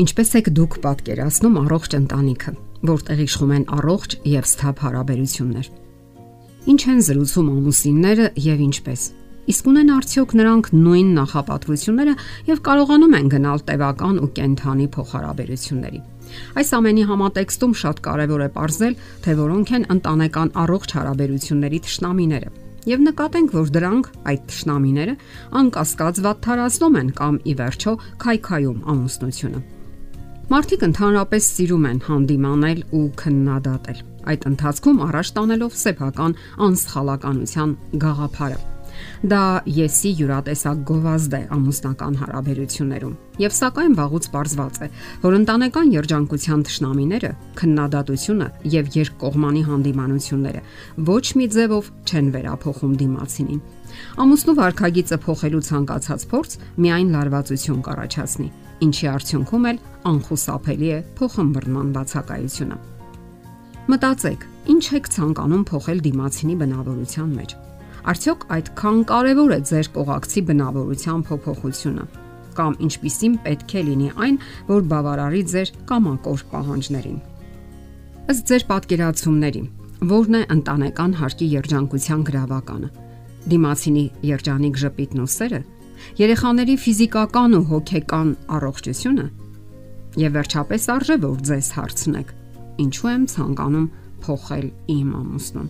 Ինչպես եք դուք պատկերացնում առողջ ընտանիքը, որտեղ իշխում են առողջ եւ սթափ հարաբերություններ։ Ինչ են զրուցում ամուսինները եւ ինչպես։ Իսկ ունեն արդյոք նրանք նույն նախապատվությունները եւ կարողանում են գնալ տևական ու կենթանի փոխհարաբերությունների։ Այս ամենի համատեքստում շատ կարևոր է ողրզել, թե որոնք են ընտանեկան առողջ հարաբերությունների ճշնամիները եւ նկատենք, որ դրանք այդ ճշնամիները անկասկած վատթարացնում են կամ ի վերջո քայքայում ամուսնությունը։ Մարդիկ ընդհանրապես սիրում են հանդիմանել ու քննադատել։ Այդ ընթացքում առաջ տանելով սեփական անսխալականության գաղափարը Դա եսի յուրատեսակ գովազդ է ամուսնական հարաբերություններում։ Եվ սակայն վաղուց պարզված է, որ ընտանեկան երջանկության ճշնամիները, քննադատությունը եւ երկկողմանի հանդիմանությունները ոչ մի ձևով չեն վերափոխում դիմացինին։ Ամուսնու վարքագիծը փոխելու ցանկացած փորձ միայն լարվածություն կառաջացնի, ինչի արդյունքում էլ անխուսափելի է փոխհմբռնման բացակայությունը։ Մտածեք, ինչ եք ցանկանում փոխել դիմացինի բնավորության մեջ Արդյոք այդքան կարևոր է ձեր կողակցի բնավորության փոփոխությունը կամ ինչպիսին պետք է լինի այն, որ բավարարի ձեր կամակոր պահանջներին։ Ըստ ձեր պատկերացումների, ո՞րն է ընտանեկան հարկի երջանկության գրավականը։ Դիմացինի երջանիկ ժպիտն ու սերը, երեխաների ֆիզիկական ու հոգեկան առողջությունը, եւ վերջապես արժե որ ձեզ հարցնեք. ինչու եմ ցանկանում փոխել իմ ամուսնուն։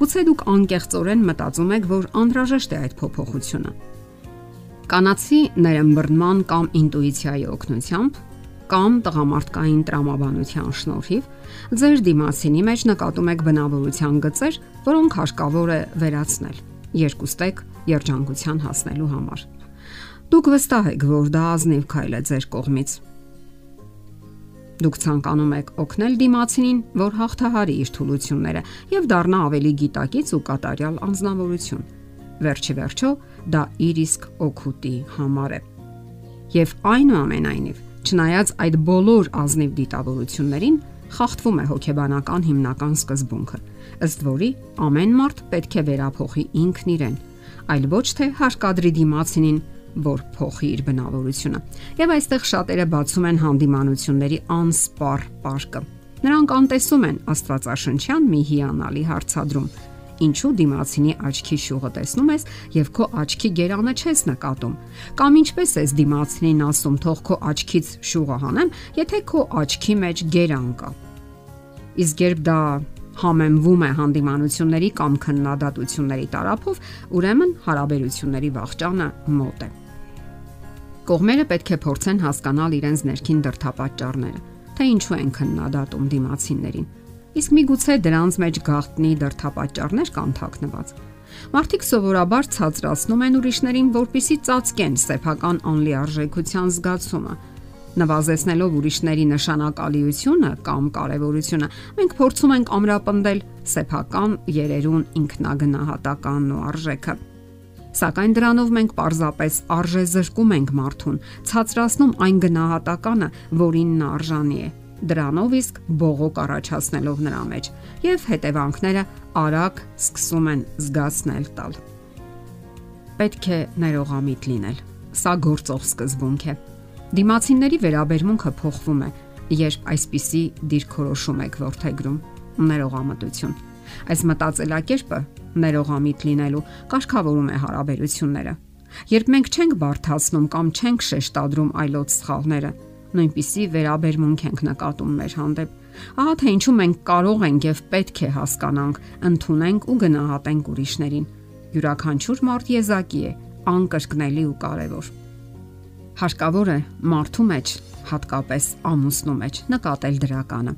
Գուցե դուք անկեղծորեն մտածում եք, որ անհրաժեշտ է այդ փոփոխությունը։ Կանացի ներըմբռնման կամ ինտուիցիայի օգնությամբ կամ տղամարդկային տրամաբանության շնորհիվ ձեր դիմացինի մեջ նկատում եք բնավորության գծեր, որոնք հարկավոր է վերացնել երկուստեք երջանկության հասնելու համար։ Դուք վստահ եք, որ դա ազնիվ քայլ է ձեր կողմից Դուք ցանկանում եք օգնել դիմացինին, որ հաղթահարի իր թուլությունները եւ դառնա ավելի գիտակից ու կատարյալ անznավորություն։ Վերջի վերջո դա իր իսկ օգուտի համար է։ Եվ այնուամենայնիվ, չնայած այդ բոլոր ազնիվ դիտավորություններին, խախտվում է հոգեբանական հիմնական սկզբունքը, ըստ որի ամեն մարդ պետք է վերափոխի ինքն իրեն, այլ ոչ թե հարկադրի դիմացինին որ փոխի իր բնավորությունը։ Եվ այստեղ շատերը բացում են հանդիմանությունների անսպառ պարկը։ Նրանք անտեսում են Աստվածաշնչյան մի հիանալի հարցադրում. Ինչու դիմացինի աչքի շուղը տեսնում ես եւ քո աչքի գերանը չես նկատում։ Կամ ինչպես ես դիմացինին ասում, թող քո աչքից շուղը հանեմ, եթե քո աչքի մեջ գերան կա։ Իսկ երբ դա համեմվում է հանդիմանությունների կամ քննադատությունների տարափով, ուրեմն հարաբերությունների վաղճանը մոտ է։ Կողմերը պետք է փորձեն հասկանալ իրենց ներքին դրթապաճառները, թե ինչու են քննադատում դիմացիններին։ Իսկ միգուցե դրանց մեջ գաղտնի դրթապաճառներ կան թաքնված։ Մարդիկ սովորաբար ցածրացնում են ուրիշներին, որpիսի ծածկեն սեփական անլիարժեքության զգացումը, նվազեցնելով ուրիշների նշանակալիությունը կամ կարևորությունը, մենք փորձում ենք ամրապնդել սեփական երերուն ինքնագնահատականն ու արժեքը։ Սակայն դրանով մենք պարզապես արժե զրկում ենք մարդուն, ցածրացնում այն գնահատականը, որին նա արժանի է դրանով իսկ բողոք առաջացնելով նրա մեջ, եւ հետևանքները արագ սկսում են զգացնել տալ։ Պետք է ներողամիտ լինել։ Սա գործող սկզբունք է։ Դիմացինների վերաբերմունքը փոխվում է, երբ այսպիսի դիրքորոշում եք ворթեգրում՝ ներողամտություն։ Այս մտածելակերպը ներողամիտ լինելու կարգավորում է հարաբերությունները։ Երբ մենք չենք բարթացնում կամ չենք շեշտադրում այլոց սխալները, նույնպիսի վերաբերմունք ենք նկատում մեր հանդեպ։ Ահա թե ինչու մենք կարող ենք եւ պետք է հասկանանք, ընդունենք ու գնահատենք ուրիշներին։ Յուրաքանչյուր մարդ եզակի է, անկրկնելի ու կարևոր։ Հարկավոր է մարդու մեջ, հատկապես ամուսնու մեջ նկատել դրականը։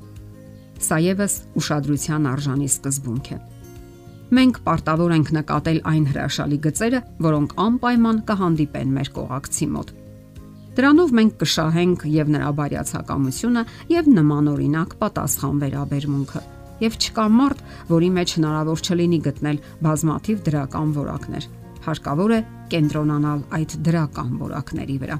Սա եւս ուշադրության արժանի սկզբունք է մենք պարտավոր ենք նկատել այն հրաշալի գծերը, որոնք անպայման կհանդիպեն մեր կողակցի մոտ։ Դրանով մենք կշահենք եւ նրա բարյացակամությունը եւ նմանօրինակ պատասխան վերաբերմունքը։ Եվ չկա մարդ, որի մեջ հնարավոր չլինի գտնել բազմաթիվ դրական որակներ։ Հարկավոր է կենտրոնանալ այդ դրական որակների վրա։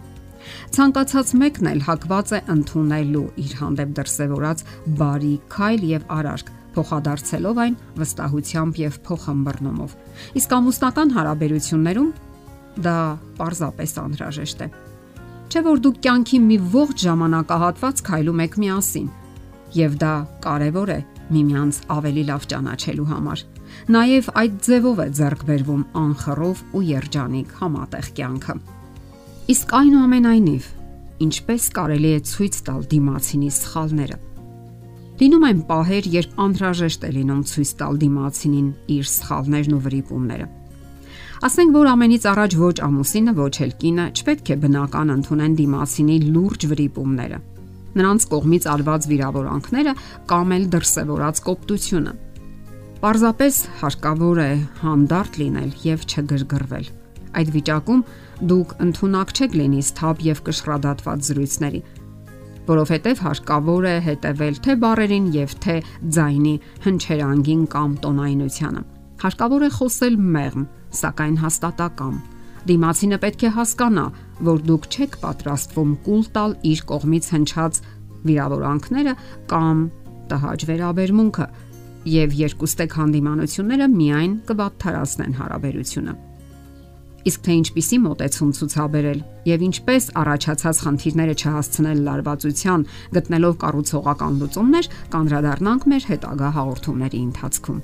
Ցանկացած մեկն էլ հակված է ընդունելու իր հանդեպ դրսևորած բարի քայլ եւ արարք, փոխադարձելով այն վստահությամբ եւ փոխհմբռնումով։ Իսկ ամուսնական հարաբերություններում դա պարզապես անհրաժեշտ է։ Չէ որ դուք կյանքի մի ողջ ժամանակահատված քայլում եք միասին, եւ դա կարեւոր է միմյանց ավելի լավ ճանաչելու համար։ Նաեւ այդ ձևով է ձեռք բերվում անխռով ու երջանիկ համատեղ կյանքը։ Իսկ այնուամենայնիվ, ինչպես կարելի է ցույց տալ դիմացինի սխալները։ Լինում են պահեր, երբ անհրաժեշտ է լինում ցույց տալ դիմացինին իր սխալներն ու վրիպումները։ Ասենք որ ամենից առաջ ոչ ամուսինը, ոչ էլ կինը չպետք է բնական ընդունեն դիմացինի լուրջ վրիպումները նրանց կողմից արված վիրավորանքները կամ էլ դրսևորած կոպտությունը։ Պարզապես հարկավոր է հանդարտ լինել եւ չգրգռվել։ Այդ վիճակում դուք ընդունակ չեք լինի սթափ եւ կշռադատված զրույցների, որովհետև հարկավոր է հետևել թե բարերին եւ թե ձայնի հնչերանգին կամ տոնայնությանը։ Հարկավոր է խոսել մեղմ, սակայն հաստատակամ Դիմացինը պետք է հասկանա, որ դուք չեք պատրաստվում կուլ տալ իր կողմից հնչած վիրավորանքները կամ տհաճ վերաբերմունքը, եւ երկուստեք հանդիմանությունները միայն կվատթարացնեն հարաբերությունը։ Իսկ թե ինչպիսի մոտեցում ցուցաբերել եւ ինչպես առաջացած խնդիրները չհասցնել լարվածության, գտնելով կառուցողական լուծումներ, կանդրադառնանք մեր հետագա հաղորդումների ընթացքում։